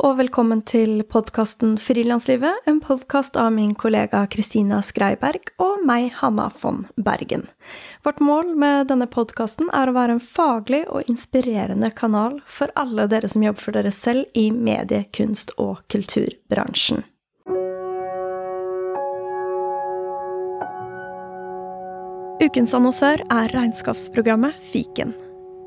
Og velkommen til podkasten Frilanslivet, en podkast av min kollega Kristina Skreiberg og meg, Hanna von Bergen. Vårt mål med denne podkasten er å være en faglig og inspirerende kanal for alle dere som jobber for dere selv i medie-, kunst- og kulturbransjen. Ukens annonsør er regnskapsprogrammet Fiken.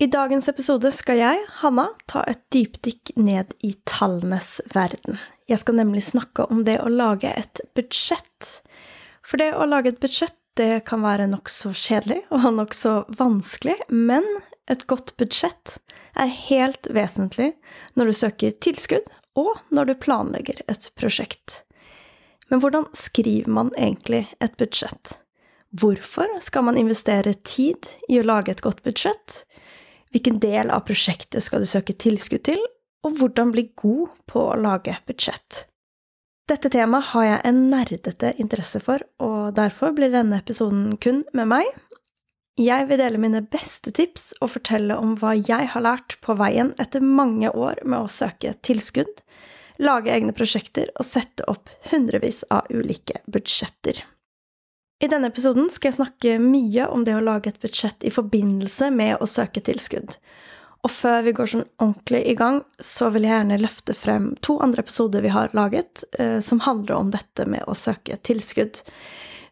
I dagens episode skal jeg, Hanna, ta et dypdykk ned i tallenes verden. Jeg skal nemlig snakke om det å lage et budsjett. For det å lage et budsjett, det kan være nokså kjedelig og nokså vanskelig, men et godt budsjett er helt vesentlig når du søker tilskudd, og når du planlegger et prosjekt. Men hvordan skriver man egentlig et budsjett? Hvorfor skal man investere tid i å lage et godt budsjett? Hvilken del av prosjektet skal du søke tilskudd til, og hvordan bli god på å lage budsjett? Dette temaet har jeg en nerdete interesse for, og derfor blir denne episoden kun med meg. Jeg vil dele mine beste tips og fortelle om hva jeg har lært på veien etter mange år med å søke tilskudd, lage egne prosjekter og sette opp hundrevis av ulike budsjetter. I denne episoden skal jeg snakke mye om det å lage et budsjett i forbindelse med å søke tilskudd. Og før vi går sånn ordentlig i gang, så vil jeg gjerne løfte frem to andre episoder vi har laget, eh, som handler om dette med å søke tilskudd.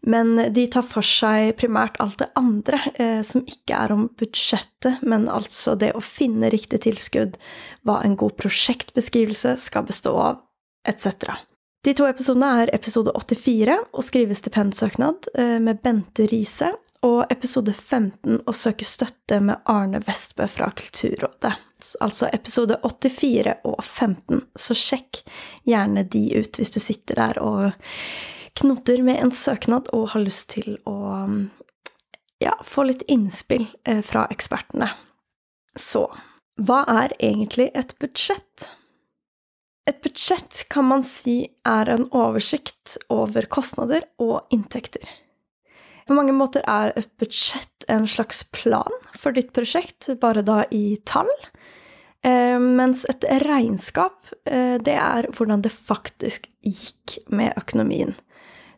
Men de tar for seg primært alt det andre, eh, som ikke er om budsjettet, men altså det å finne riktig tilskudd, hva en god prosjektbeskrivelse skal bestå av, etc. De to episodene er episode 84 å skrive stipendsøknad eh, med Bente Riise, og episode 15 å søke støtte med Arne Vestbø fra Kulturrådet. Altså episode 84 og 15, så sjekk gjerne de ut hvis du sitter der og knotter med en søknad og har lyst til å ja, få litt innspill eh, fra ekspertene. Så hva er egentlig et budsjett? Et budsjett kan man si er en oversikt over kostnader og inntekter. På mange måter er et budsjett en slags plan for ditt prosjekt, bare da i tall. Eh, mens et regnskap, eh, det er hvordan det faktisk gikk med økonomien.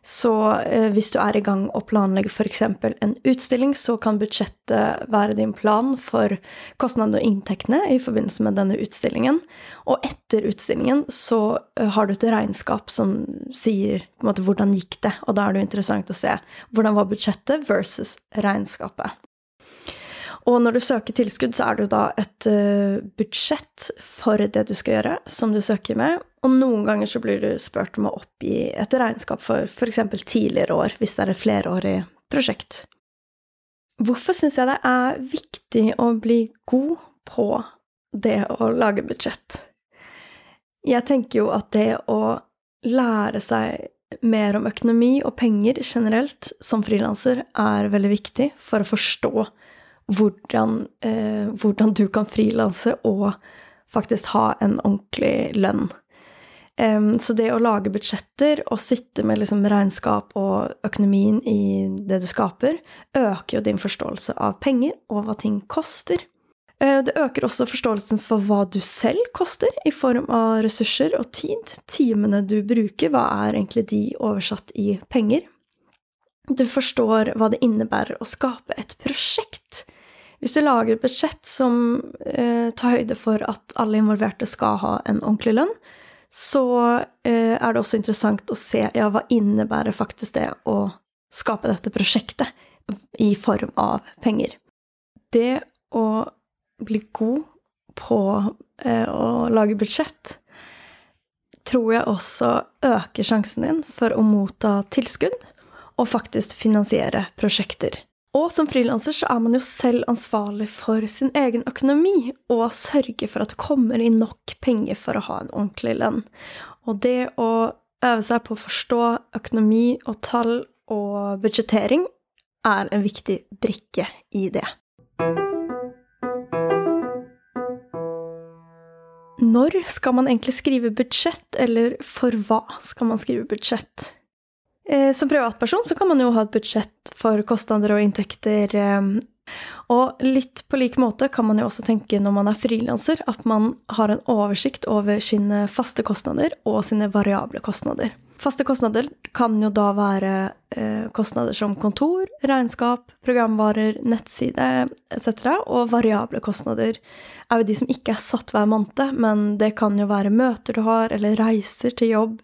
Så eh, hvis du er i gang å planlegge f.eks. en utstilling, så kan budsjettet være din plan for kostnadene og inntektene i forbindelse med denne utstillingen. Og etter utstillingen så eh, har du et regnskap som sier på en måte hvordan gikk det, og da er det interessant å se hvordan var budsjettet versus regnskapet. Og når du søker tilskudd, så er det jo da et uh, budsjett for det du skal gjøre, som du søker med. Og noen ganger så blir du spurt om å oppgi et regnskap for f.eks. tidligere år, hvis det er et flerårig prosjekt. Hvorfor syns jeg det er viktig å bli god på det å lage budsjett? Jeg tenker jo at det å lære seg mer om økonomi og penger generelt som frilanser er veldig viktig for å forstå hvordan, eh, hvordan du kan frilanse og faktisk ha en ordentlig lønn. Um, så det å lage budsjetter og sitte med liksom regnskap og økonomien i det du skaper, øker jo din forståelse av penger og hva ting koster. Uh, det øker også forståelsen for hva du selv koster, i form av ressurser og tid. Timene du bruker, hva er egentlig de oversatt i penger? Du forstår hva det innebærer å skape et prosjekt. Hvis du lager et budsjett som eh, tar høyde for at alle involverte skal ha en ordentlig lønn, så eh, er det også interessant å se ja, hva innebærer faktisk det å skape dette prosjektet i form av penger. Det å bli god på eh, å lage budsjett tror jeg også øker sjansen din for å motta tilskudd og faktisk finansiere prosjekter. Og som frilanser så er man jo selv ansvarlig for sin egen økonomi og sørge for at det kommer inn nok penger for å ha en ordentlig lønn. Og det å øve seg på å forstå økonomi og tall og budsjettering er en viktig brikke i det. Når skal man egentlig skrive budsjett, eller for hva skal man skrive budsjett? Eh, som privatperson så kan man jo ha et budsjett for kostnader og inntekter. Eh, og litt på lik måte kan man jo også tenke når man er frilanser, at man har en oversikt over sine faste kostnader og sine variable kostnader. Faste kostnader kan jo da være eh, kostnader som kontor, regnskap, programvarer, nettside etc. Og variable kostnader er jo de som ikke er satt hver måned, men det kan jo være møter du har, eller reiser til jobb,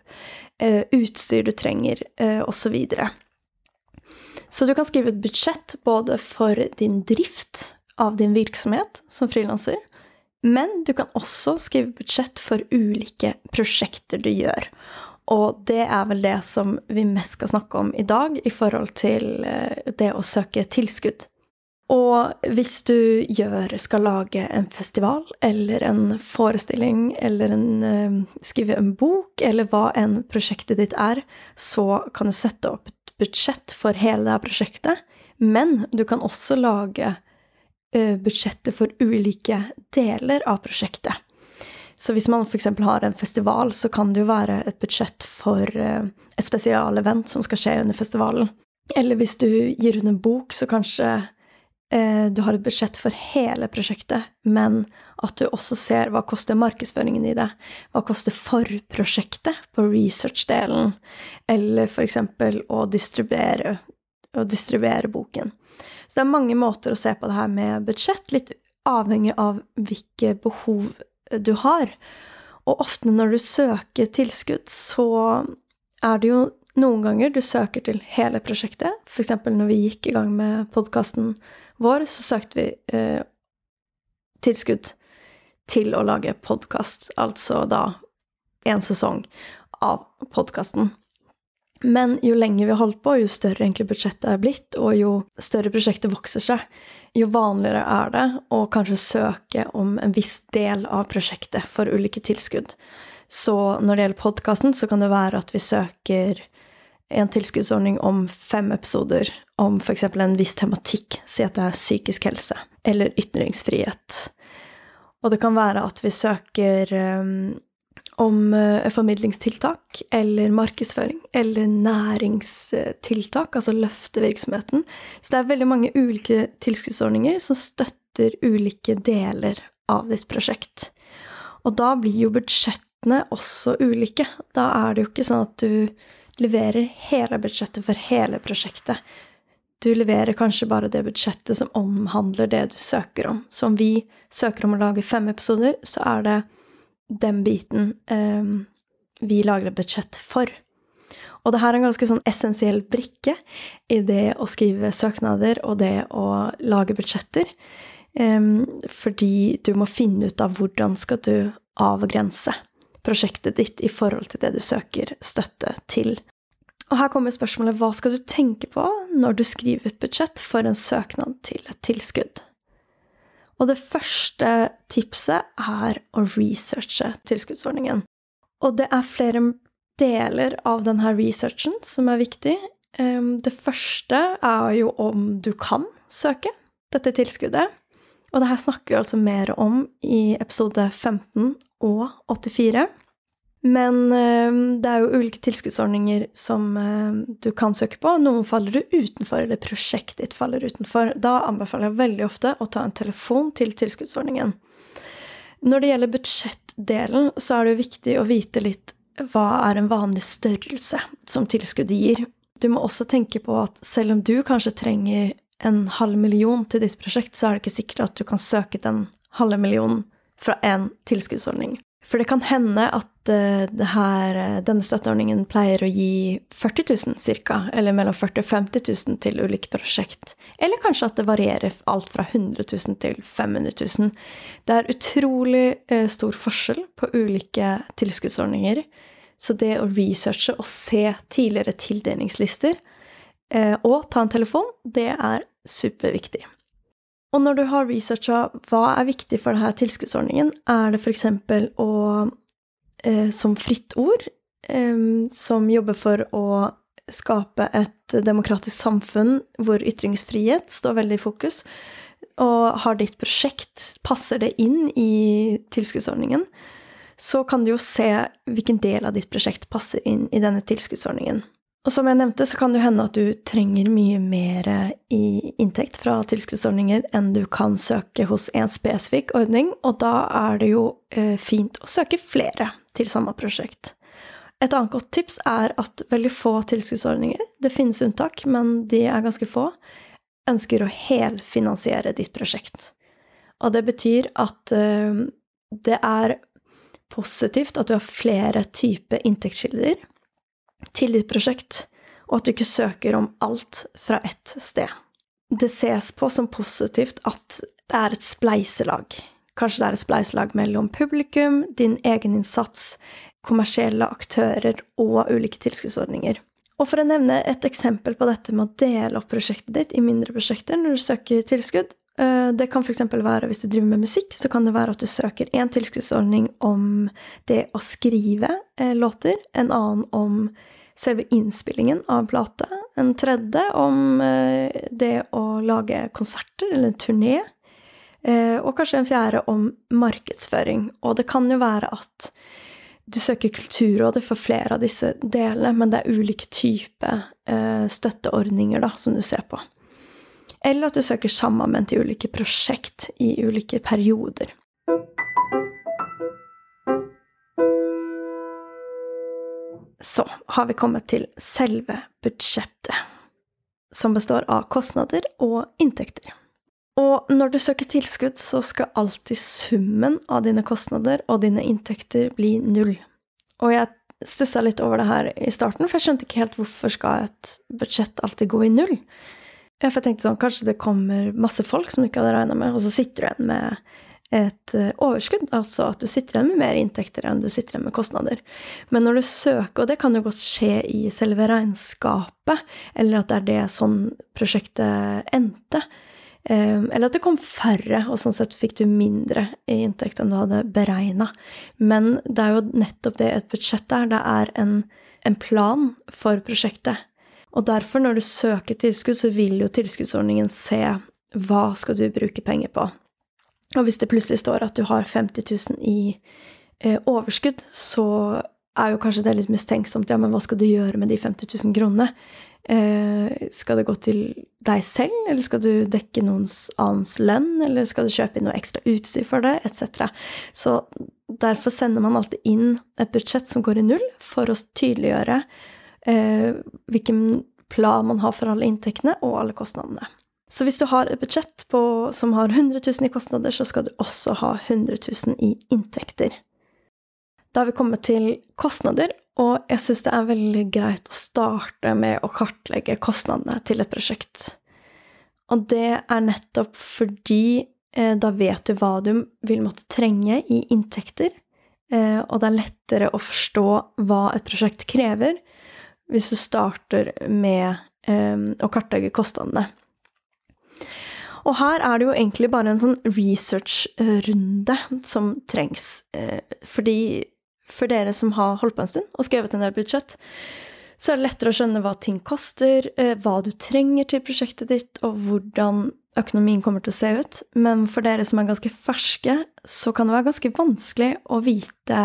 utstyr du trenger, eh, osv. Så, så du kan skrive et budsjett både for din drift av din virksomhet som frilanser, men du kan også skrive budsjett for ulike prosjekter du gjør. Og det er vel det som vi mest skal snakke om i dag i forhold til eh, det å søke tilskudd. Og hvis du gjør, skal lage en festival eller en forestilling eller en, uh, skrive en bok, eller hva enn prosjektet ditt er, så kan du sette opp et budsjett for hele det prosjektet. Men du kan også lage uh, budsjettet for ulike deler av prosjektet. Så hvis man f.eks. har en festival, så kan det jo være et budsjett for uh, et spesialevent som skal skje under festivalen. Eller hvis du gir ut en bok, så kanskje Eh, du har et budsjett for hele prosjektet, men at du også ser hva koster markedsføringen i det. Hva koster forprosjektet på research-delen, eller eksempel å distribuere, å distribuere boken. Så det er mange måter å se på det her med budsjett, litt avhengig av hvilke behov du har. Og ofte når du søker tilskudd, så er det jo noen ganger du søker til hele prosjektet. F.eks. når vi gikk i gang med podkasten vår, så søkte vi eh, tilskudd til å lage podkast, altså da en sesong av podkasten. Men jo lenger vi har holdt på, jo større egentlig budsjettet er blitt, og jo større prosjektet vokser seg, jo vanligere er det å kanskje søke om en viss del av prosjektet for ulike tilskudd. Så når det gjelder podkasten, så kan det være at vi søker en tilskuddsordning om fem episoder om f.eks. en viss tematikk, si at det er psykisk helse, eller ytringsfrihet. Og det kan være at vi søker um, om uh, formidlingstiltak eller markedsføring eller næringstiltak, altså løfte virksomheten. Så det er veldig mange ulike tilskuddsordninger som støtter ulike deler av ditt prosjekt. Og da blir jo budsjettene også ulike. Da er det jo ikke sånn at du leverer hele budsjettet for hele prosjektet. Du leverer kanskje bare det budsjettet som omhandler det du søker om. Så om vi søker om å lage fem episoder, så er det den biten eh, vi lager et budsjett for. Og det her er en ganske sånn essensiell brikke i det å skrive søknader og det å lage budsjetter. Um, fordi du må finne ut av hvordan skal du avgrense prosjektet ditt i forhold til det du søker støtte til. Og her kommer spørsmålet hva skal du tenke på når du skriver et budsjett for en søknad til et tilskudd? Og det første tipset er å researche tilskuddsordningen. Og det er flere deler av denne researchen som er viktig. Ehm, det første er jo om du kan søke dette tilskuddet. Og det her snakker vi altså mer om i episode 15 og 84. Men eh, det er jo ulike tilskuddsordninger som eh, du kan søke på. Noen faller du utenfor, eller prosjektet ditt faller utenfor. Da anbefaler jeg veldig ofte å ta en telefon til tilskuddsordningen. Når det gjelder budsjettdelen, så er det jo viktig å vite litt hva er en vanlig størrelse som tilskuddet gir. du må også tenke på at selv om du kanskje trenger en halv million til ditt prosjekt, så er det ikke sikkert at du kan søke den halve millionen fra én tilskuddsordning. For det kan hende at uh, her, uh, denne støtteordningen pleier å gi 40 000 ca., eller mellom 40 000 og 50 000 til ulike prosjekt. Eller kanskje at det varierer alt fra 100 000 til 500 000. Det er utrolig uh, stor forskjell på ulike tilskuddsordninger. Så det å researche og se tidligere tildelingslister og ta en telefon, det er superviktig. Og når du har researcha hva er viktig for denne tilskuddsordningen, er det f.eks. å eh, som Fritt Ord, eh, som jobber for å skape et demokratisk samfunn hvor ytringsfrihet står veldig i fokus, og har ditt prosjekt, passer det inn i tilskuddsordningen, så kan du jo se hvilken del av ditt prosjekt passer inn i denne tilskuddsordningen. Og som jeg nevnte, så kan det hende at du trenger mye mer i inntekt fra tilskuddsordninger enn du kan søke hos en spesifikk ordning, og da er det jo eh, fint å søke flere til samme prosjekt. Et annet godt tips er at veldig få tilskuddsordninger, det finnes unntak, men de er ganske få, ønsker å helfinansiere ditt prosjekt. Og det betyr at eh, det er positivt at du har flere typer inntektskilder til ditt prosjekt, og at du ikke søker om alt fra ett sted. Det ses på som positivt at det er et spleiselag. Kanskje det er et spleiselag mellom publikum, din egen innsats, kommersielle aktører og ulike tilskuddsordninger. Og for å nevne et eksempel på dette med å dele opp prosjektet ditt i mindre prosjekter når du søker tilskudd, det kan f.eks. være hvis du driver med musikk, så kan det være at du søker én tilskuddsordning om det å skrive eh, låter, en annen om selve innspillingen av plate. En tredje om eh, det å lage konserter eller en turné. Eh, og kanskje en fjerde om markedsføring. Og det kan jo være at du søker Kulturrådet for flere av disse delene, men det er ulike typer eh, støtteordninger da, som du ser på. Eller at du søker sammen til ulike prosjekt i ulike perioder. Så har vi kommet til selve budsjettet, som består av kostnader og inntekter. Og når du søker tilskudd, så skal alltid summen av dine kostnader og dine inntekter bli null. Og jeg stussa litt over det her i starten, for jeg skjønte ikke helt hvorfor skal et budsjett alltid gå i null. Jeg tenkte sånn, kanskje det kommer masse folk som du ikke hadde regna med, og så sitter du igjen med et eh, overskudd, altså at du sitter igjen med mer inntekter enn du sitter igjen med kostnader. Men når du søker, og det kan jo godt skje i selve regnskapet, eller at det er det sånn prosjektet endte, eh, eller at det kom færre, og sånn sett fikk du mindre i inntekt enn du hadde beregna. Men det er jo nettopp det et budsjett er. Det er en, en plan for prosjektet. Og derfor, når du søker tilskudd, så vil jo tilskuddsordningen se hva skal du bruke penger på. Og hvis det plutselig står at du har 50 000 i eh, overskudd, så er jo kanskje det litt mistenksomt. Ja, men hva skal du gjøre med de 50 000 kronene? Eh, skal det gå til deg selv, eller skal du dekke noens annens lønn, eller skal du kjøpe inn noe ekstra utstyr for det, etc. Så derfor sender man alltid inn et budsjett som går i null, for å tydeliggjøre eh, hvilken plan man har for alle inntektene og alle kostnadene. Så hvis du har et budsjett på, som har 100 000 i kostnader, så skal du også ha 100 000 i inntekter. Da har vi kommet til kostnader, og jeg syns det er veldig greit å starte med å kartlegge kostnadene til et prosjekt. Og det er nettopp fordi eh, da vet du hva du vil måtte trenge i inntekter, eh, og det er lettere å forstå hva et prosjekt krever, hvis du starter med um, å kartlegge kostnadene. Og her er det jo egentlig bare en sånn research-runde som trengs. Eh, fordi for dere som har holdt på en stund og skrevet en del budsjett, så er det lettere å skjønne hva ting koster, eh, hva du trenger til prosjektet ditt, og hvordan økonomien kommer til å se ut. Men for dere som er ganske ferske, så kan det være ganske vanskelig å vite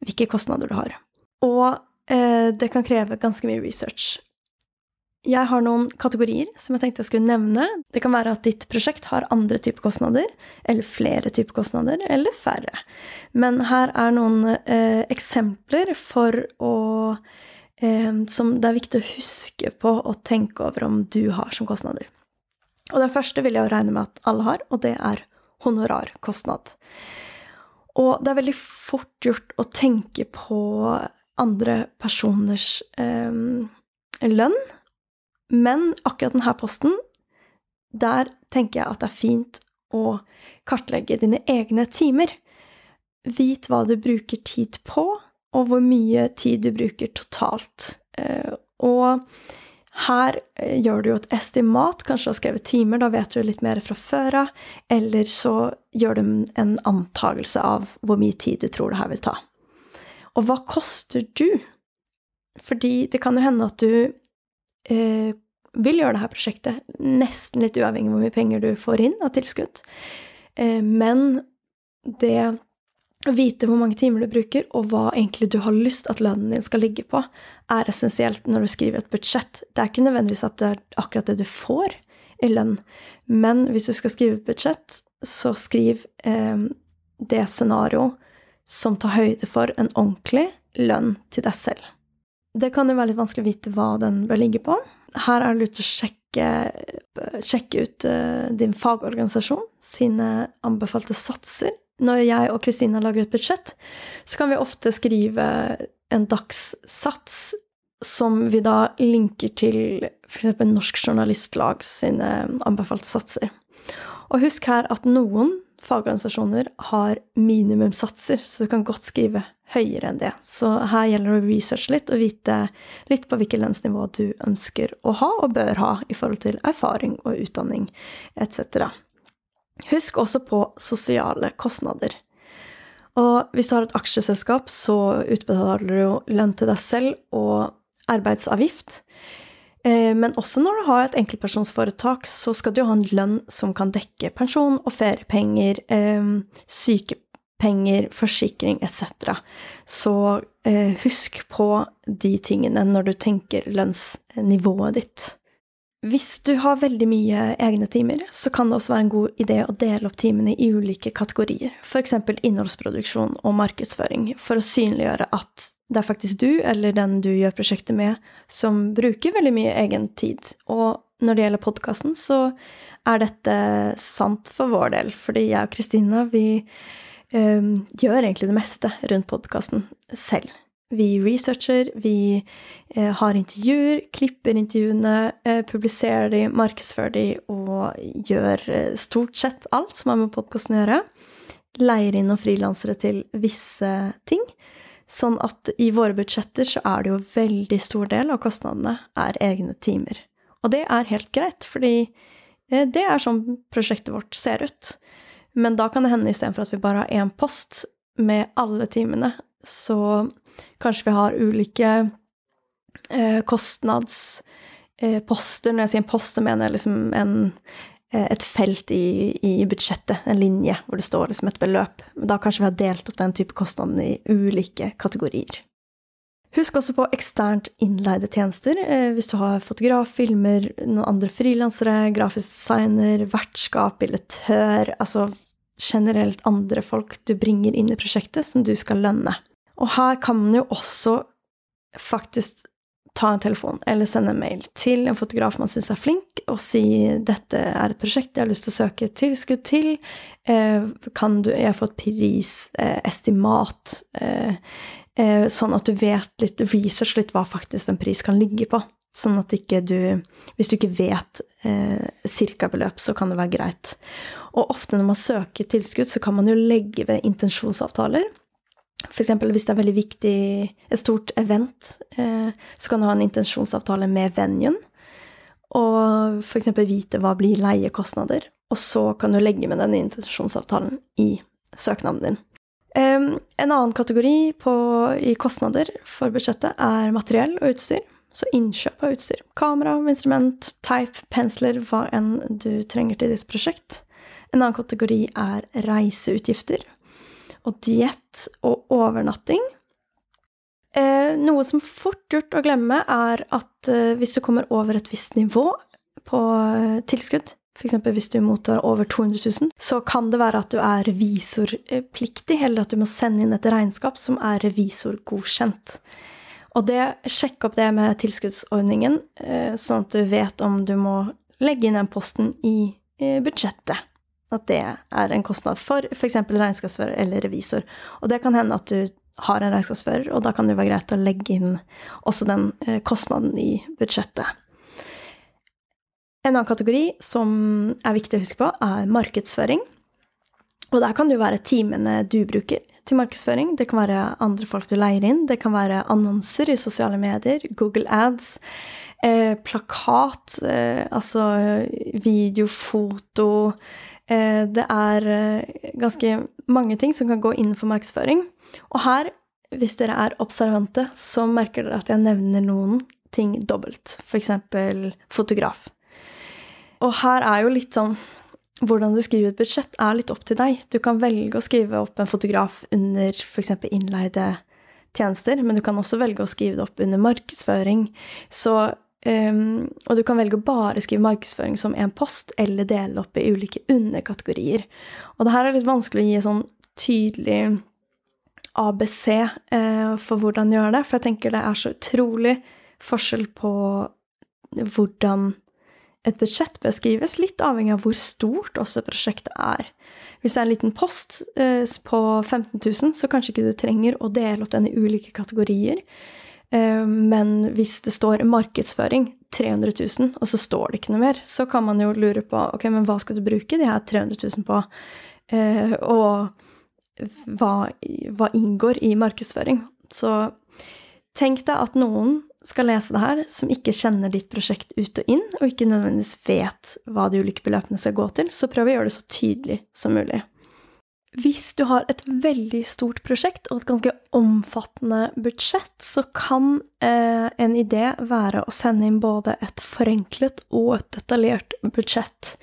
hvilke kostnader du har. Og det kan kreve ganske mye research. Jeg har noen kategorier som jeg tenkte jeg skulle nevne. Det kan være at ditt prosjekt har andre typer kostnader, eller flere typer kostnader, eller færre. Men her er noen eh, eksempler for å eh, som det er viktig å huske på og tenke over om du har som kostnader. Og den første vil jeg regne med at alle har, og det er honorarkostnad. Og det er veldig fort gjort å tenke på andre personers eh, lønn, men akkurat denne posten, der tenker jeg at det er fint å kartlegge dine egne timer. Vit hva du bruker tid på, og hvor mye tid du bruker totalt. Eh, og her eh, gjør du jo et estimat, kanskje du har skrevet timer, da vet du litt mer fra før av. Eller så gjør du en antagelse av hvor mye tid du tror det her vil ta. Og hva koster du? Fordi det kan jo hende at du eh, vil gjøre det her prosjektet, nesten litt uavhengig av hvor mye penger du får inn av tilskudd. Eh, men det å vite hvor mange timer du bruker, og hva egentlig du har lyst at lønnen din skal ligge på, er essensielt når du skriver et budsjett. Det er ikke nødvendigvis at det er akkurat det du får i lønn, men hvis du skal skrive et budsjett, så skriv eh, det scenario som tar høyde for en ordentlig lønn til deg selv. Det kan jo være litt vanskelig å vite hva den bør ligge på. Her er det lurt å sjekke, sjekke ut uh, din fagorganisasjon sine anbefalte satser når jeg og Kristina lager et budsjett, så kan vi ofte skrive en dagssats som vi da linker til f.eks. Norsk Journalistlag sine anbefalte satser. Og husk her at noen fagorganisasjoner har minimumssatser, så du kan godt skrive høyere enn det. Så her gjelder det å researche litt og vite litt på hvilket lønnsnivå du ønsker å ha og bør ha i forhold til erfaring og utdanning etc. Husk også på sosiale kostnader. Og hvis du har et aksjeselskap, så utbetaler du lønn til deg selv og arbeidsavgift. Eh, men også når du har et enkeltpersonsforetak, så skal du ha en lønn som kan dekke pensjon og feriepenger, eh, sykepenger, forsikring etc. Så eh, husk på de tingene når du tenker lønnsnivået ditt. Hvis du har veldig mye egne timer, så kan det også være en god idé å dele opp timene i ulike kategorier, f.eks. innholdsproduksjon og markedsføring, for å synliggjøre at det er faktisk du, eller den du gjør prosjektet med, som bruker veldig mye egen tid. Og når det gjelder podkasten, så er dette sant for vår del, fordi jeg og Kristina, vi øh, gjør egentlig det meste rundt podkasten selv. Vi researcher, vi eh, har intervjuer, klipper intervjuene, eh, publiserer de, markedsfører de og gjør eh, stort sett alt som har med podkasten å gjøre. Leier inn noen frilansere til visse ting. Sånn at i våre budsjetter så er det jo veldig stor del av kostnadene er egne timer. Og det er helt greit, fordi eh, det er sånn prosjektet vårt ser ut. Men da kan det hende istedenfor at vi bare har én post med alle timene, så Kanskje vi har ulike eh, kostnadsposter. Eh, Når jeg sier en post, så mener jeg liksom en, et felt i, i, budsjettet, en linje, hvor det står liksom et beløp. Da kanskje vi har delt opp den type kostnader i ulike kategorier. Husk også på eksternt innleide tjenester. Eh, hvis du har fotograf, filmer, noen andre frilansere, grafisk designer, vertskap, billettør Altså generelt andre folk du bringer inn i prosjektet, som du skal lønne. Og her kan man jo også faktisk ta en telefon eller sende en mail til en fotograf man syns er flink, og si 'dette er et prosjekt jeg har lyst til å søke tilskudd til', eh, kan du, jeg få et prisestimat, eh, eh, sånn at du vet litt, research litt hva faktisk en pris kan ligge på. Sånn at ikke du Hvis du ikke vet eh, cirka-beløp, så kan det være greit. Og ofte når man søker tilskudd, så kan man jo legge ved intensjonsavtaler. F.eks. hvis det er veldig viktig, et stort event, eh, så kan du ha en intensjonsavtale med venuen. Og f.eks. vite hva blir leiekostnader. Og så kan du legge med den intensjonsavtalen i søknaden din. en annen kategori på, i kostnader for budsjettet er materiell og utstyr. Så innkjøp av utstyr. Kamera, instrument, teip, pensler, hva enn du trenger til ditt prosjekt. En annen kategori er reiseutgifter og diett og overnatting. Eh, noe som fort gjort å glemme, er at eh, hvis du kommer over et visst nivå på eh, tilskudd, f.eks. hvis du mottar over 200 000, så kan det være at du er revisorpliktig, eller at du må sende inn et regnskap som er revisorgodkjent. Og det, sjekk opp det med tilskuddsordningen, eh, sånn at du vet om du må legge inn den posten i budsjettet. At det er en kostnad for f.eks. regnskapsfører eller revisor. Og det kan hende at du har en regnskapsfører, og da kan det være greit å legge inn også den eh, kostnaden i budsjettet. En annen kategori som er viktig å huske på, er markedsføring. Og der kan det jo være timene du bruker til markedsføring. Det kan være andre folk du leier inn. Det kan være annonser i sosiale medier, Google ads, eh, plakat, eh, altså video, foto Det er eh, ganske mange ting som kan gå innenfor markedsføring. Og her, hvis dere er observante, så merker dere at jeg nevner noen ting dobbelt. F.eks. fotograf. Og her er jo litt sånn hvordan du skriver et budsjett, er litt opp til deg. Du kan velge å skrive opp en fotograf under f.eks. innleide tjenester, men du kan også velge å skrive det opp under markedsføring. Så, um, og du kan velge å bare skrive markedsføring som en post, eller dele opp i ulike underkategorier. Og det her er litt vanskelig å gi sånn tydelig ABC uh, for hvordan gjøre det, for jeg tenker det er så utrolig forskjell på hvordan et budsjett bør skrives, litt avhengig av hvor stort også prosjektet er. Hvis det er en liten post eh, på 15 000, så kanskje ikke du trenger å dele opp den i ulike kategorier. Eh, men hvis det står markedsføring 300 000, og så står det ikke noe mer, så kan man jo lure på ok, men hva skal du bruke de her 300 000 på? Eh, og hva, hva inngår i markedsføring? Så tenk deg at noen skal lese det her, som ikke kjenner ditt prosjekt ut og inn, og ikke nødvendigvis vet hva de ulike beløpene skal gå til, så prøv å gjøre det så tydelig som mulig. Hvis du har et veldig stort prosjekt og et ganske omfattende budsjett, så kan eh, en idé være å sende inn både et forenklet og et detaljert budsjett.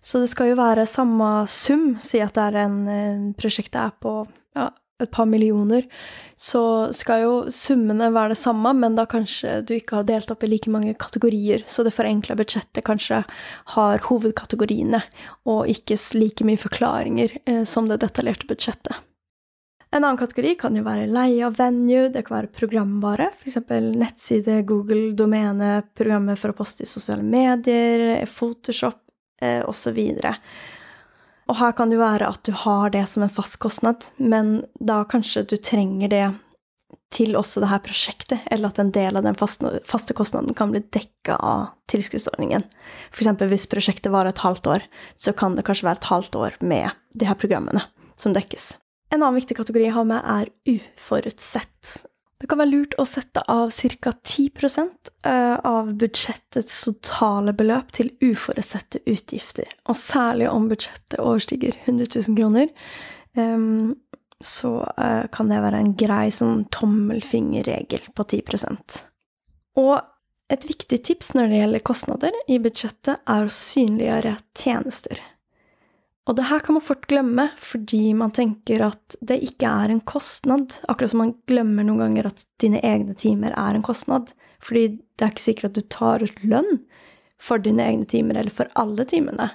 Så det skal jo være samme sum, si at det er en, en prosjektet er på ja, et par millioner, så skal jo summene være det samme, men da kanskje du ikke har delt opp i like mange kategorier, så det forenkla budsjettet kanskje har hovedkategoriene, og ikke like mye forklaringer eh, som det detaljerte budsjettet. En annen kategori kan jo være leie av venue, det kan være programvare, f.eks. nettside, Google, domene, programmer for å poste i sosiale medier, Photoshop eh, osv. Og her kan det jo være at du har det som en fast kostnad, men da kanskje du trenger det til også det her prosjektet, eller at en del av den faste kostnaden kan bli dekka av tilskuddsordningen. F.eks. hvis prosjektet varer et halvt år, så kan det kanskje være et halvt år med de her programmene som dekkes. En annen viktig kategori jeg har med, er uforutsett. Det kan være lurt å sette av ca. 10 eh, av budsjettets totale beløp til uforutsette utgifter. Og særlig om budsjettet overstiger 100 000 kroner, ehm, så eh, kan det være en grei sånn tommelfingerregel på 10% Og et viktig tips når det gjelder kostnader i budsjettet, er å synliggjøre tjenester. Og det her kan man fort glemme, fordi man tenker at det ikke er en kostnad. Akkurat som man glemmer noen ganger at dine egne timer er en kostnad. Fordi det er ikke sikkert at du tar ut lønn for dine egne timer, eller for alle timene.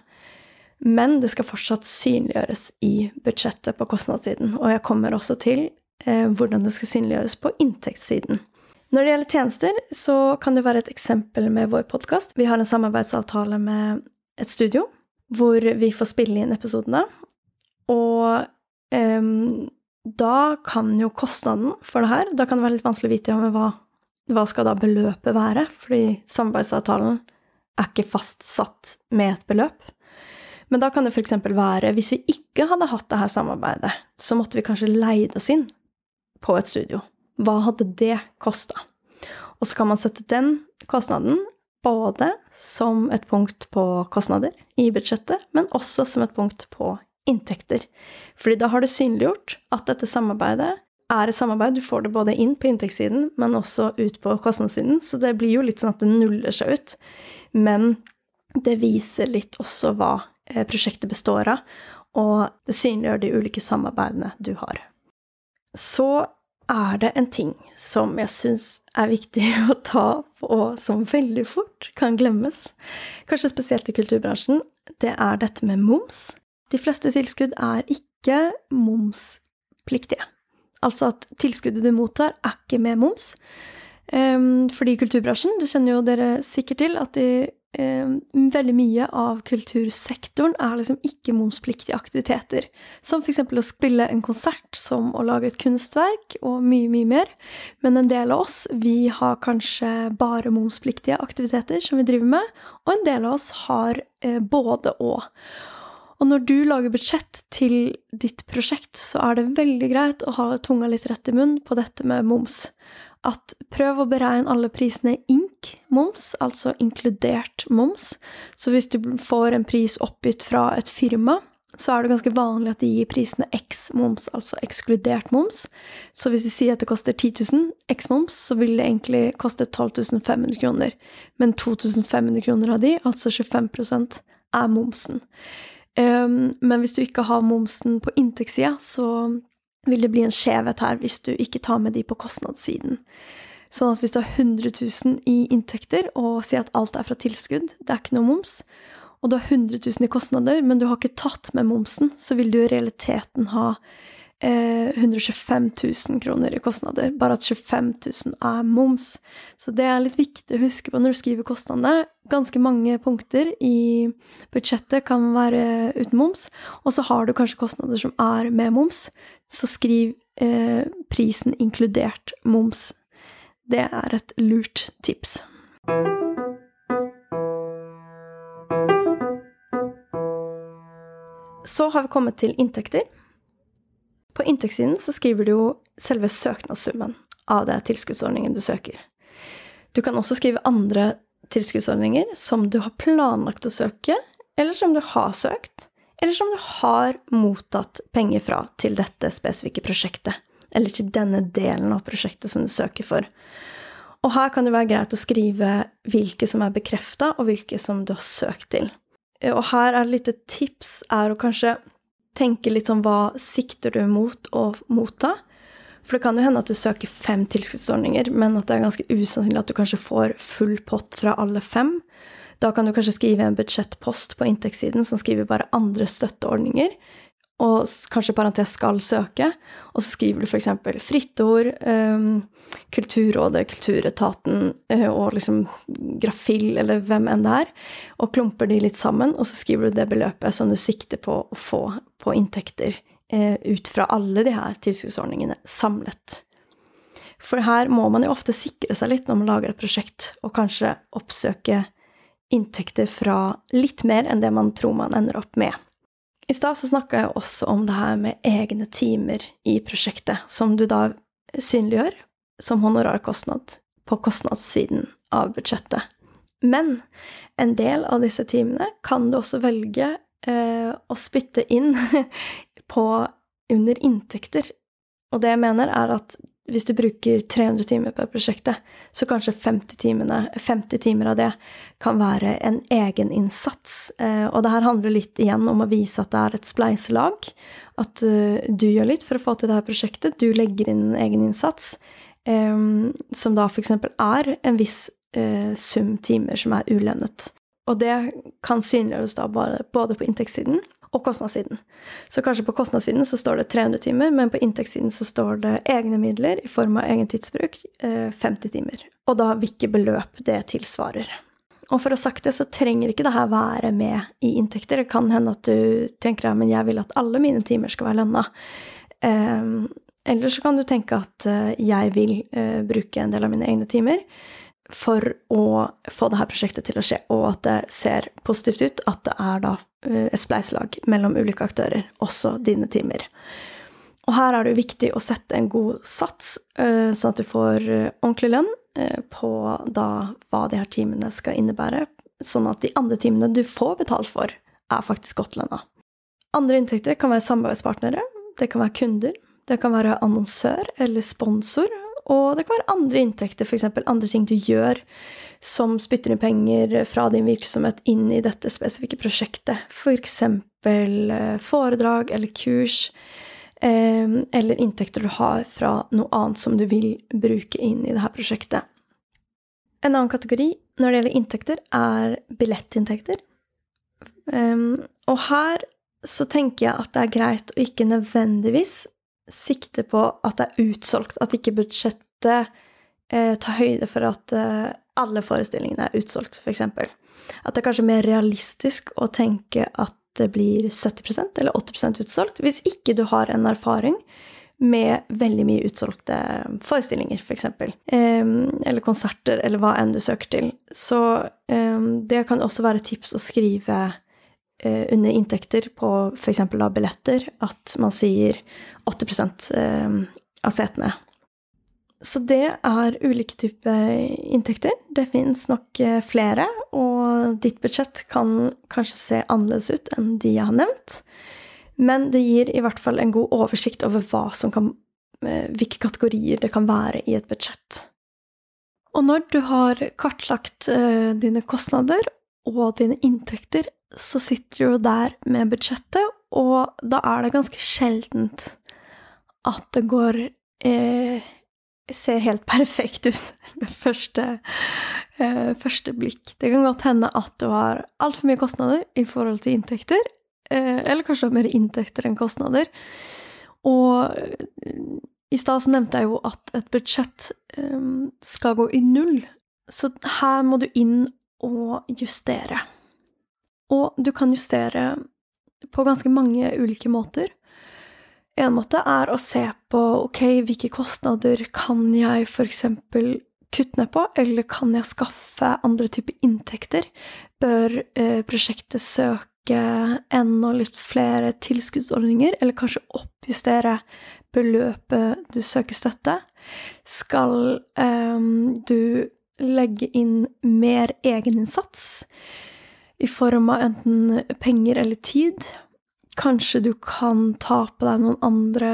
Men det skal fortsatt synliggjøres i budsjettet på kostnadssiden. Og jeg kommer også til eh, hvordan det skal synliggjøres på inntektssiden. Når det gjelder tjenester, så kan det være et eksempel med vår podkast. Vi har en samarbeidsavtale med et studio hvor vi får spille inn episodene. Og um, da kan jo kostnaden for det her Da kan det være litt vanskelig å vite om hva, hva skal da beløpet være, fordi samarbeidsavtalen er ikke fastsatt med et beløp. Men da kan det f.eks. være hvis vi ikke hadde hatt det her samarbeidet, så måtte vi kanskje leid oss inn på et studio. Hva hadde det kosta? Og så kan man sette den kostnaden både som et punkt på kostnader i budsjettet, men også som et punkt på inntekter. Fordi da har du synliggjort at dette samarbeidet er et samarbeid. Du får det både inn på inntektssiden, men også ut på kostnadssiden. Så det blir jo litt sånn at det nuller seg ut. Men det viser litt også hva eh, prosjektet består av, og det synliggjør de ulike samarbeidene du har. Så er det en ting som jeg syns er viktig å ta på, som veldig fort kan glemmes, kanskje spesielt i kulturbransjen, det er dette med moms. De fleste tilskudd er ikke momspliktige. Altså at tilskuddet du mottar, er ikke med moms. Um, fordi kulturbransjen, det kjenner jo dere sikkert til, at de, veldig mye av kultursektoren er liksom ikke momspliktige aktiviteter. Som f.eks. å spille en konsert, som å lage et kunstverk, og mye, mye mer. Men en del av oss, vi har kanskje bare momspliktige aktiviteter som vi driver med, og en del av oss har uh, både og. Og når du lager budsjett til ditt prosjekt, så er det veldig greit å ha tunga litt rett i munnen på dette med moms at prøv å beregne alle prisene ink moms, altså inkludert moms. Så hvis du får en pris oppgitt fra et firma, så er det ganske vanlig at de gir prisene X moms, altså ekskludert moms. Så hvis de sier at det koster 10 000 X moms, så vil det egentlig koste 12 500 kroner. Men 2500 kroner av de, altså 25% er momsen. Um, men hvis du ikke har momsen på inntektssida, så vil det bli en skjevhet her hvis du ikke tar med de på kostnadssiden. Sånn at hvis du har 100 000 i inntekter og sier at alt er fra tilskudd, det er ikke noe moms, og du har 100 000 i kostnader, men du har ikke tatt med momsen, så vil du i realiteten ha 125 eh, 000 kroner i kostnader, bare at 25 000 er moms. Så det er litt viktig å huske på når du skriver kostnadene. Ganske mange punkter i budsjettet kan være uten moms, og så har du kanskje kostnader som er med moms, så skriv eh, prisen inkludert moms. Det er et lurt tips. Så har vi kommet til inntekter. På inntektssiden så skriver du jo selve søknadssummen av det tilskuddsordningen du søker. Du kan også skrive andre tilskuddsordninger som du har planlagt å søke, eller som du har søkt, eller som du har mottatt penger fra til dette spesifikke prosjektet, eller til denne delen av prosjektet som du søker for. Og her kan det være greit å skrive hvilke som er bekrefta, og hvilke som du har søkt til. Og her er et lite tips er å kanskje tenke litt sånn hva sikter du mot å motta? For det kan jo hende at du søker fem tilskuddsordninger, men at det er ganske usannsynlig at du kanskje får full pott fra alle fem. Da kan du kanskje skrive en budsjettpost på inntektssiden som skriver bare andre støtteordninger, og kanskje parentes skal søke, og så skriver du f.eks. fritt ord, um, Kulturrådet, Kulturetaten uh, og liksom Grafill, eller hvem enn det er, og klumper de litt sammen, og så skriver du det beløpet som du sikter på å få på inntekter uh, ut fra alle de her tilskuddsordningene samlet. For her må man jo ofte sikre seg litt når man lager et prosjekt, og kanskje oppsøke inntekter fra litt mer enn det man tror man ender opp med. I stad så snakka jeg også om det her med egne timer i prosjektet, som du da synliggjør som honorarkostnad på kostnadssiden av budsjettet. Men en del av disse timene kan du også velge eh, å spytte inn på under inntekter. Og det jeg mener, er at hvis du bruker 300 timer på prosjektet, så kanskje 50, timene, 50 timer av det kan være en egeninnsats. Eh, og det her handler litt igjen om å vise at det er et spleiselag. At eh, du gjør litt for å få til det her prosjektet. Du legger inn en egeninnsats, eh, som da f.eks. er en viss sum timer som er ulønnet. Og det kan synliggjøres da både på inntektssiden og kostnadssiden. Så kanskje på kostnadssiden så står det 300 timer, men på inntektssiden så står det egne midler i form av egen tidsbruk, 50 eh, timer. Og da hvilke beløp det tilsvarer. Og for å ha sagt det, så trenger ikke det her være med i inntekter. Det kan hende at du tenker ja, jeg vil at alle mine timer skal være lønna. Um, eller så kan du tenke at uh, jeg vil bruke en del av mine egne timer for å få dette prosjektet til å skje, og at det ser positivt ut, at det er da eh, et spleiselag mellom ulike aktører, også dine timer. Og her er det jo viktig å sette en god sats, eh, sånn at du får eh, ordentlig lønn på da hva de her timene skal innebære, sånn at de andre timene du får betalt for, er faktisk godt lønna. Andre inntekter kan være samarbeidspartnere, det kan være kunder, det kan være annonsør eller sponsor og det kan være andre inntekter, f.eks. andre ting du gjør som spytter inn penger fra din virksomhet inn i dette spesifikke prosjektet. F.eks. Eh, foredrag eller kurs, eh, eller inntekter du har fra noe annet som du vil bruke inn i dette prosjektet. En annen kategori når det gjelder inntekter, er billettinntekter. Um, og her så tenker jeg at det er greit å ikke nødvendigvis sikte på at det er utsolgt, at ikke budsjettet eh, tar høyde for at eh, alle forestillingene er utsolgt, f.eks. At det er kanskje mer realistisk å tenke at det blir 70% eller 80% utsolgt, hvis ikke du har en erfaring med veldig mye utsolgte forestillinger, f.eks. For eh, eller konserter, eller hva enn du søker til. Så det kan også være tips å skrive under inntekter på f.eks. billetter, at man sier 80 um, av setene så det er ulike typer inntekter. Det fins nok eh, flere, og ditt budsjett kan kanskje se annerledes ut enn de jeg har nevnt. Men det gir i hvert fall en god oversikt over kan, eh, hvilke kategorier det kan være i et budsjett. Og når du har kartlagt dine kostnader og dine inntekter, så sitter du der med budsjettet, og da er det ganske sjeldent at det går eh, ser helt perfekt ut ved første, eh, første, blikk. Det kan godt hende at du har altfor mye kostnader i forhold til inntekter, eh, eller kanskje du har mer inntekter enn kostnader. Og eh, i stad så nevnte jeg jo at et budsjett eh, skal gå i null, så her må du inn og justere. Og du kan justere på ganske mange ulike måter. En måte er å se på ok, hvilke kostnader kan jeg f.eks. kutte ned på, eller kan jeg skaffe andre typer inntekter? Bør eh, prosjektet søke enda litt flere tilskuddsordninger, eller kanskje oppjustere beløpet du søker støtte? Skal eh, du legge inn mer egeninnsats i form av enten penger eller tid? Kanskje du kan ta på deg noen andre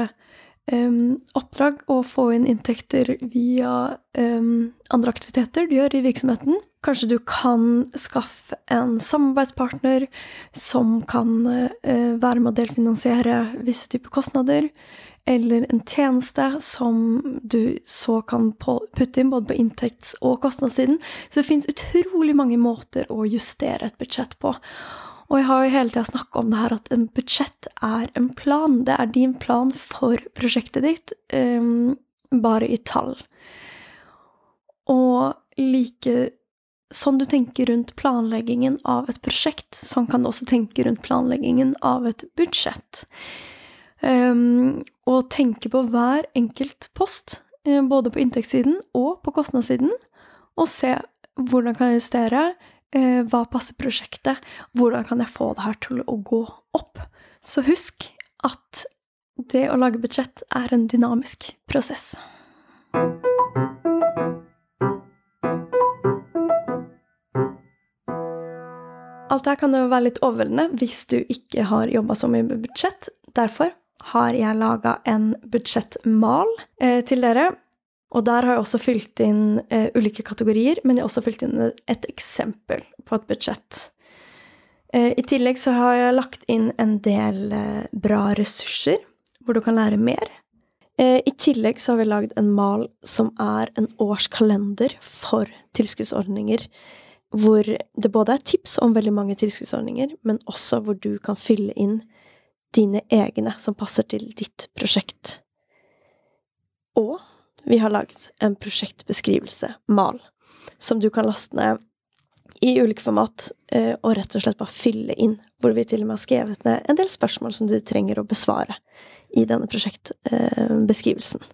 um, oppdrag og få inn inntekter via um, andre aktiviteter du gjør i virksomheten. Kanskje du kan skaffe en samarbeidspartner som kan uh, være med å delfinansiere visse typer kostnader. Eller en tjeneste som du så kan putte inn både på inntekts- og kostnadssiden. Så det fins utrolig mange måter å justere et budsjett på. Og jeg har jo hele tida snakka om det her at en budsjett er en plan. Det er din plan for prosjektet ditt, um, bare i tall. Og like sånn du tenker rundt planleggingen av et prosjekt, sånn kan du også tenke rundt planleggingen av et budsjett. Og tenke på hver enkelt post, eh, både på inntektssiden og på kostnadssiden, og se hvordan kan jeg justere, Eh, hva passer prosjektet? Hvordan kan jeg få det her til å gå opp? Så husk at det å lage budsjett er en dynamisk prosess. Alt dette kan jo være litt overveldende hvis du ikke har jobba så mye med budsjett. Derfor har jeg laga en budsjettmal eh, til dere og der har jeg også fylt inn eh, ulike kategorier, men jeg har også fylt inn et eksempel på et budsjett. Eh, I tillegg så har jeg lagt inn en del eh, bra ressurser, hvor du kan lære mer. Eh, I tillegg så har vi lagd en mal som er en årskalender for tilskuddsordninger, hvor det både er tips om veldig mange tilskuddsordninger, men også hvor du kan fylle inn dine egne som passer til ditt prosjekt. Og vi har laget en prosjektbeskrivelse, mal, som du kan laste ned i ulike format, eh, og rett og slett bare fylle inn, hvor vi til og med har skrevet ned en del spørsmål som du trenger å besvare i denne prosjektbeskrivelsen.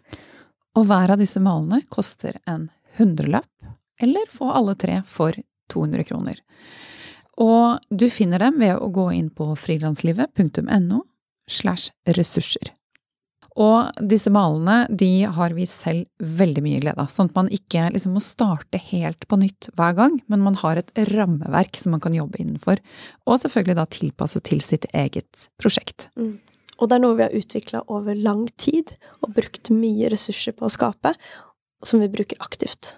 Og hver av disse malene koster en hundrelapp, eller få alle tre for 200 kroner. Og du finner dem ved å gå inn på frilanslivet.no slash ressurser. Og disse malene de har vi selv veldig mye glede av, sånn at man ikke liksom må starte helt på nytt hver gang, men man har et rammeverk som man kan jobbe innenfor, og selvfølgelig da tilpasset til sitt eget prosjekt. Mm. Og det er noe vi har utvikla over lang tid, og brukt mye ressurser på å skape, som vi bruker aktivt.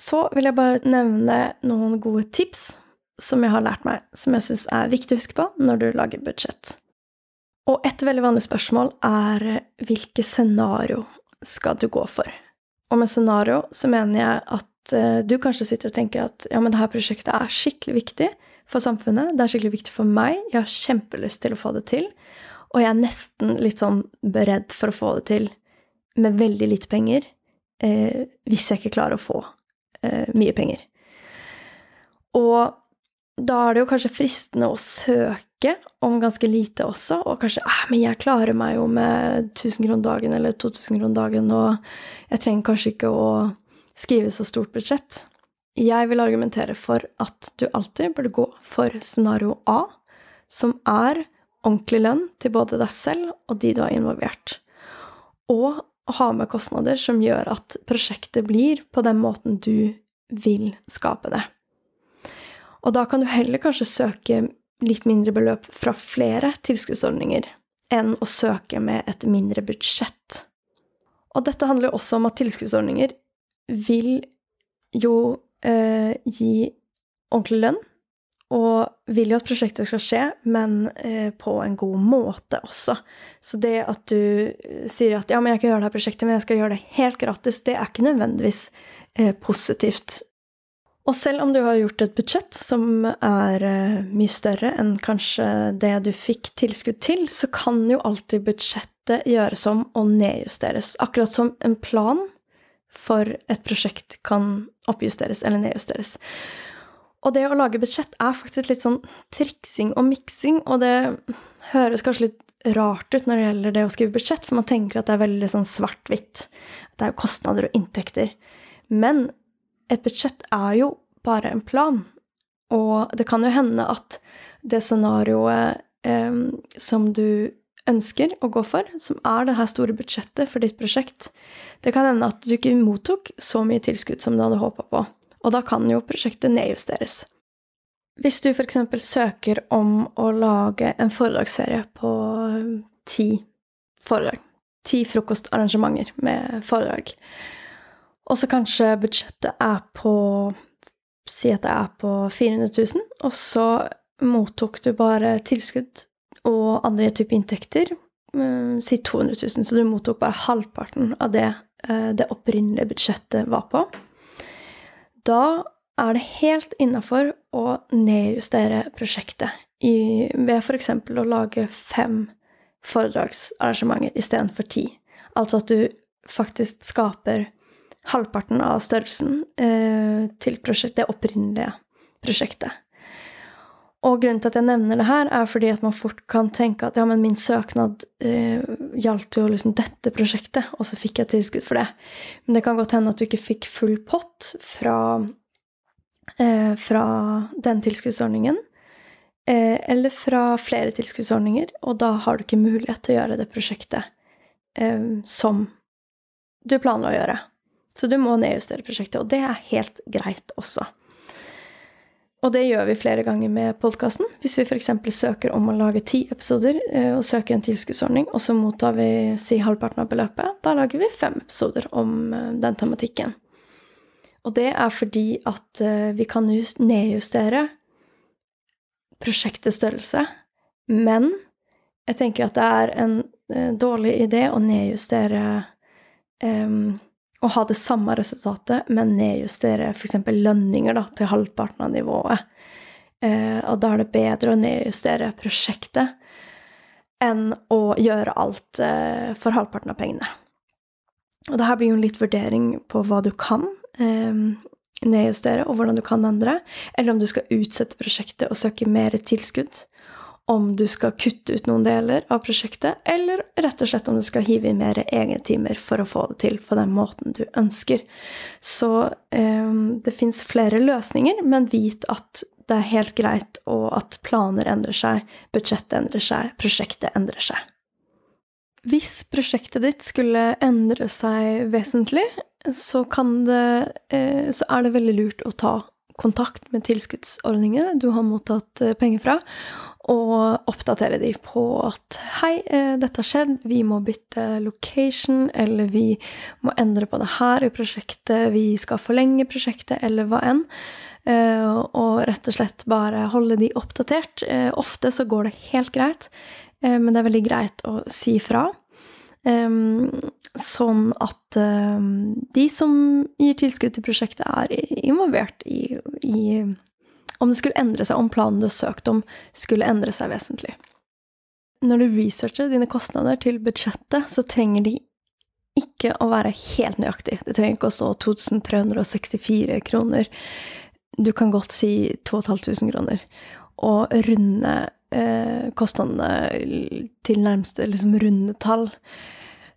Så vil jeg bare nevne noen gode tips som jeg har lært meg, som jeg syns er viktig å huske på når du lager budsjett. Og et veldig vanlig spørsmål er hvilke scenario skal du gå for? Og med scenario så mener jeg at uh, du kanskje sitter og tenker at ja, men dette prosjektet er skikkelig viktig for samfunnet, det er skikkelig viktig for meg, jeg har kjempelyst til å få det til, og jeg er nesten litt sånn beredt for å få det til med veldig lite penger, eh, hvis jeg ikke klarer å få eh, mye penger. Og da er det jo kanskje fristende å søke om ganske lite også, og kanskje ah, men jeg klarer meg jo med 1000 kroner dagen eller 2000 kroner dagen, og jeg trenger kanskje ikke å skrive så stort budsjett. Jeg vil argumentere for at du alltid burde gå for scenario A, som er ordentlig lønn til både deg selv og de du har involvert, og ha med kostnader som gjør at prosjektet blir på den måten du vil skape det. Og da kan du heller kanskje søke litt mindre beløp fra flere tilskuddsordninger enn å søke med et mindre budsjett. Og dette handler jo også om at tilskuddsordninger vil jo eh, gi ordentlig lønn, og vil jo at prosjektet skal skje, men eh, på en god måte også. Så det at du eh, sier at ja, men jeg kan gjøre det her prosjektet, men jeg skal gjøre det helt gratis, det er ikke nødvendigvis eh, positivt og selv om du har gjort et budsjett som er eh, mye større enn kanskje det du fikk tilskudd til, så kan jo alltid budsjettet gjøres om og nedjusteres. Akkurat som en plan for et prosjekt kan oppjusteres eller nedjusteres. Og det å lage budsjett er faktisk litt sånn triksing og miksing, og det høres kanskje litt rart ut når det gjelder det å skrive budsjett, for man tenker at det er veldig sånn svart-hvitt. Det er jo kostnader og inntekter. Men et budsjett er jo bare en plan. Og det kan jo hende at det scenarioet eh, som du ønsker å gå for, som er det her store budsjettet for ditt prosjekt, det kan hende at du ikke mottok så mye tilskudd som du hadde håpa på. Og da kan jo prosjektet nedjusteres. Hvis du f.eks. søker om å lage en foredragsserie på ti foredrag, ti frokostarrangementer med foredrag, og så kanskje budsjettet er på Si at det er på 400 000, og så mottok du bare tilskudd og andre typer inntekter, um, si 200 000, så du mottok bare halvparten av det uh, det opprinnelige budsjettet var på. Da er det helt innafor å nedjustere prosjektet i, ved f.eks. å lage fem foredragsarrangementer istedenfor ti. Altså at du faktisk skaper halvparten av størrelsen eh, til prosjektet, det opprinnelige prosjektet. Og grunnen til at jeg nevner det her, er fordi at man fort kan tenke at ja, men min søknad eh, gjaldt jo liksom dette prosjektet, og så fikk jeg tilskudd for det. Men det kan godt hende at du ikke fikk full pott fra, eh, fra den tilskuddsordningen. Eh, eller fra flere tilskuddsordninger, og da har du ikke mulighet til å gjøre det prosjektet eh, som du planla å gjøre. Så du må nedjustere prosjektet, og det er helt greit også. Og det gjør vi flere ganger med podkasten. Hvis vi f.eks. søker om å lage ti episoder eh, og søker en tilskuddsordning, og så mottar vi si halvparten av beløpet, da lager vi fem episoder om eh, den tematikken. Og det er fordi at eh, vi kan nedjustere prosjektets størrelse, men jeg tenker at det er en dårlig idé å nedjustere um, å ha det samme resultatet, men nedjustere f.eks. lønninger da, til halvparten av nivået. Eh, og da er det bedre å nedjustere prosjektet enn å gjøre alt eh, for halvparten av pengene. Og det her blir jo en litt vurdering på hva du kan eh, nedjustere, og hvordan du kan endre, eller om du skal utsette prosjektet og søke mer tilskudd om du skal kutte ut noen deler av prosjektet, eller rett og slett om du skal hive inn mer egentimer for å få det til på den måten du ønsker. Så eh, det fins flere løsninger, men vit at det er helt greit, og at planer endrer seg, budsjettet endrer seg, prosjektet endrer seg. Hvis prosjektet ditt skulle endre seg vesentlig, så, det, eh, så er det veldig lurt å ta kontakt med tilskuddsordningene du har mottatt eh, penger fra, og oppdatere de på at hei, eh, dette har skjedd, vi må bytte location, eller vi må endre på det her i prosjektet, vi skal forlenge prosjektet, eller hva enn. Eh, og rett og slett bare holde de oppdatert. Ofte så går det helt greit, men det er veldig greit å si fra. Sånn at de som gir tilskudd til prosjektet, er involvert i, i om det skulle endre seg, om planen du har søkt om, skulle endre seg vesentlig. Når du researcher dine kostnader til budsjettet, så trenger de ikke å være helt nøyaktig. Det trenger ikke å stå 2364 kroner. Du kan godt si 2500 kroner. Og runde eh, kostnadene til nærmeste liksom runde tall.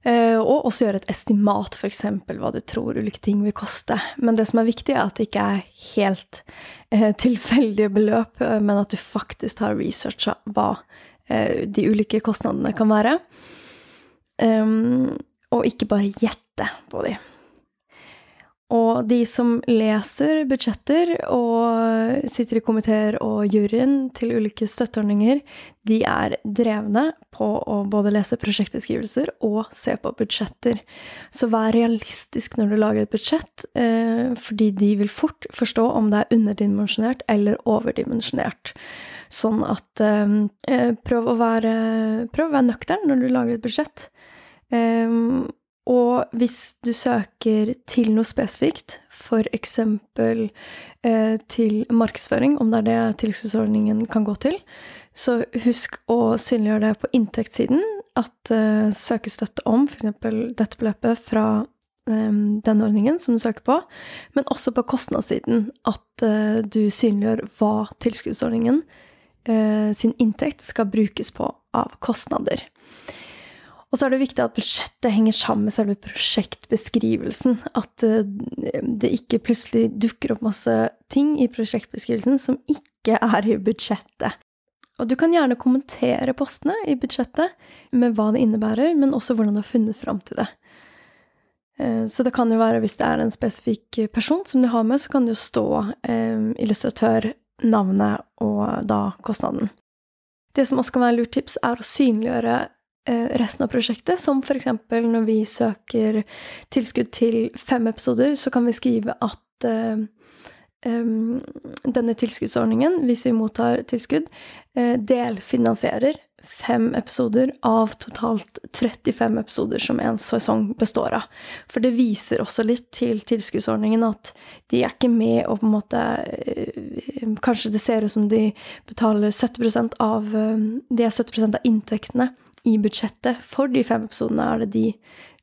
Eh, og også gjøre et estimat, f.eks. hva du tror ulike ting vil koste. Men det som er viktig, er at det ikke er helt eh, tilfeldige beløp, eh, men at du faktisk har researcha hva de ulike kostnadene kan være. Um, og ikke bare gjette på de. Og de som leser budsjetter og sitter i komiteer og juryen til ulike støtteordninger, de er drevne på å både lese prosjektbeskrivelser og se på budsjetter. Så vær realistisk når du lager et budsjett, eh, fordi de vil fort forstå om det er underdimensjonert eller overdimensjonert. Sånn at eh, prøv å være, prøv være nøktern når du lager et budsjett. Og hvis du søker til noe spesifikt, eksempel eh, til markedsføring, om det er det tilskuddsordningen kan gå til, så husk å synliggjøre det på inntektssiden. At eh, søke støtte om f.eks. dette beløpet fra eh, den ordningen som du søker på, men også på kostnadssiden. At eh, du synliggjør hva tilskuddsordningen eh, sin inntekt skal brukes på av kostnader. Og så er det viktig at budsjettet henger sammen med selve prosjektbeskrivelsen. At eh, det ikke plutselig dukker opp masse ting i prosjektbeskrivelsen som ikke er i budsjettet. Og du kan gjerne kommentere postene i budsjettet med hva det innebærer, men også hvordan du har funnet fram til det. Eh, så det kan jo være, hvis det er en spesifikk person som du har med, så kan det jo stå eh, illustratør, navnet og da kostnaden. Det som også kan være lurt tips, er å synliggjøre resten av prosjektet, som f.eks. når vi søker tilskudd til fem episoder, så kan vi skrive at um, denne tilskuddsordningen, hvis vi mottar tilskudd, uh, delfinansierer fem episoder av totalt 35 episoder som en sesong består av. For det viser også litt til tilskuddsordningen at de er ikke med og på en måte Kanskje det ser ut som de betaler 70% av De er 70 av inntektene i budsjettet for de fem episodene er det de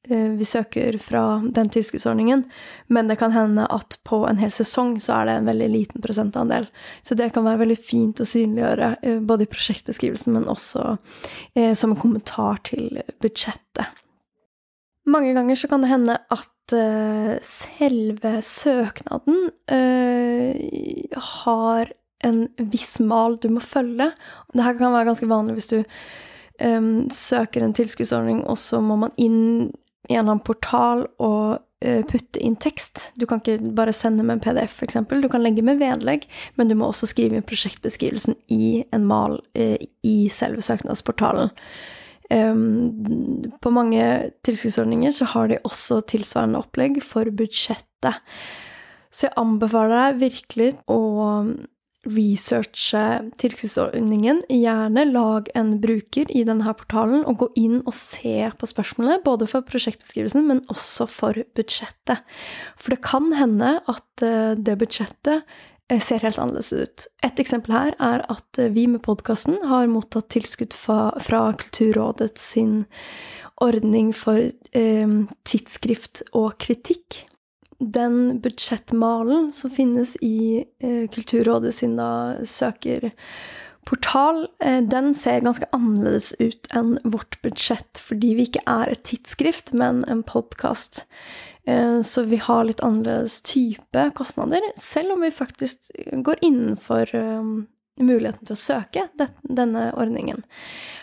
eh, vi søker fra den tilskuddsordningen, men det kan hende at på en hel sesong så er det en veldig liten prosentandel. Så det kan være veldig fint å synliggjøre, eh, både i prosjektbeskrivelsen, men også eh, som en kommentar til budsjettet. Mange ganger så kan det hende at uh, selve søknaden har en viss mal du må følge. Dette kan være ganske vanlig hvis du um, søker en tilskuddsordning, og så må man inn i en portal og uh, putte inn tekst. Du kan ikke bare sende med en PDF, f.eks. Du kan legge med vedlegg, men du må også skrive inn prosjektbeskrivelsen i en mal uh, i selve søknadsportalen. Um, på mange tilskuddsordninger så har de også tilsvarende opplegg for budsjettet. Så jeg anbefaler deg virkelig å researche tilskuddsordningen. Gjerne lag en bruker i denne portalen, og gå inn og se på spørsmålene, både for prosjektbeskrivelsen, men også for budsjettet. For det kan hende at eh, det budsjettet eh, ser helt annerledes ut. Et eksempel her er at eh, vi med podkasten har mottatt tilskudd fra, Kulturrådet sin ordning for eh, tidsskrift og kritikk den budsjettmalen som finnes i eh, Kulturrådet sin da søkerportal, eh, den ser ganske annerledes ut enn vårt budsjett, fordi vi ikke er et tidsskrift, men en podkast. Eh, så vi har litt annerledes type kostnader, selv om vi faktisk går innenfor eh, muligheten til å søke denne ordningen.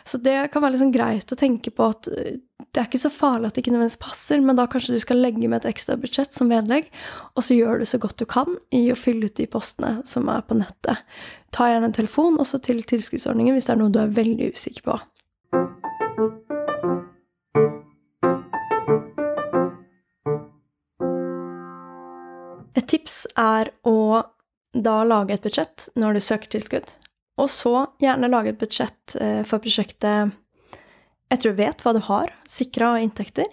Så det kan være liksom greit å tenke på at eh, det er ikke så farlig at det ikke nødvendigvis passer, men da kanskje du skal legge med et ekstra budsjett som vedlegg, og så gjør du så godt du kan i å fylle ut de postene som er på nettet. Ta gjerne en telefon også til tilskuddsordningen hvis det er noe du er veldig usikker på. Et tips er å da lage et budsjett når du søker tilskudd. Og så gjerne lage et budsjett eh, for prosjektet etter du vet hva du har, sikra inntekter.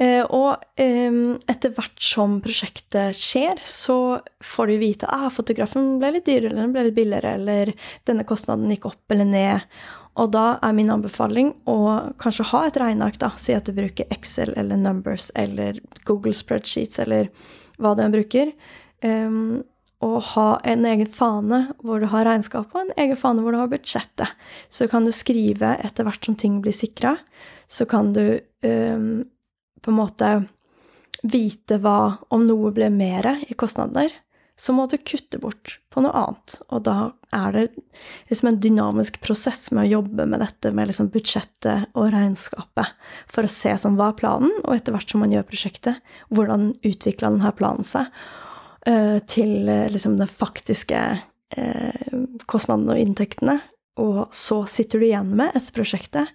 Eh, og eh, etter hvert som prosjektet skjer, så får du vite at ah, fotografen ble litt dyrere, eller den ble litt billigere, eller denne kostnaden gikk opp eller ned. Og da er min anbefaling å kanskje ha et regneark, da. Si at du bruker Excel eller Numbers eller Google Spreadsheets eller hva du bruker. Og ha en egen fane hvor du har regnskapet, og en egen fane hvor du har budsjettet. Så kan du skrive etter hvert som ting blir sikra, så kan du um, på en måte vite hva Om noe blir mer i kostnader, så må du kutte bort på noe annet. Og da er det liksom en dynamisk prosess med å jobbe med dette med liksom budsjettet og regnskapet, for å se sånn, hva er planen, og etter hvert som man gjør prosjektet, hvordan utvikla denne planen seg, til uh, liksom den faktiske uh, kostnadene og inntektene. Og så sitter du igjen med etter prosjektet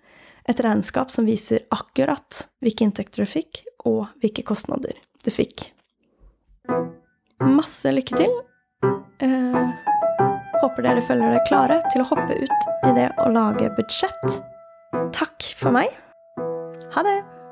et regnskap som viser akkurat hvilke inntekter du fikk, og hvilke kostnader du fikk. Masse lykke til. Eh, håper dere føler dere klare til å hoppe ut i det å lage budsjett. Takk for meg. Ha det!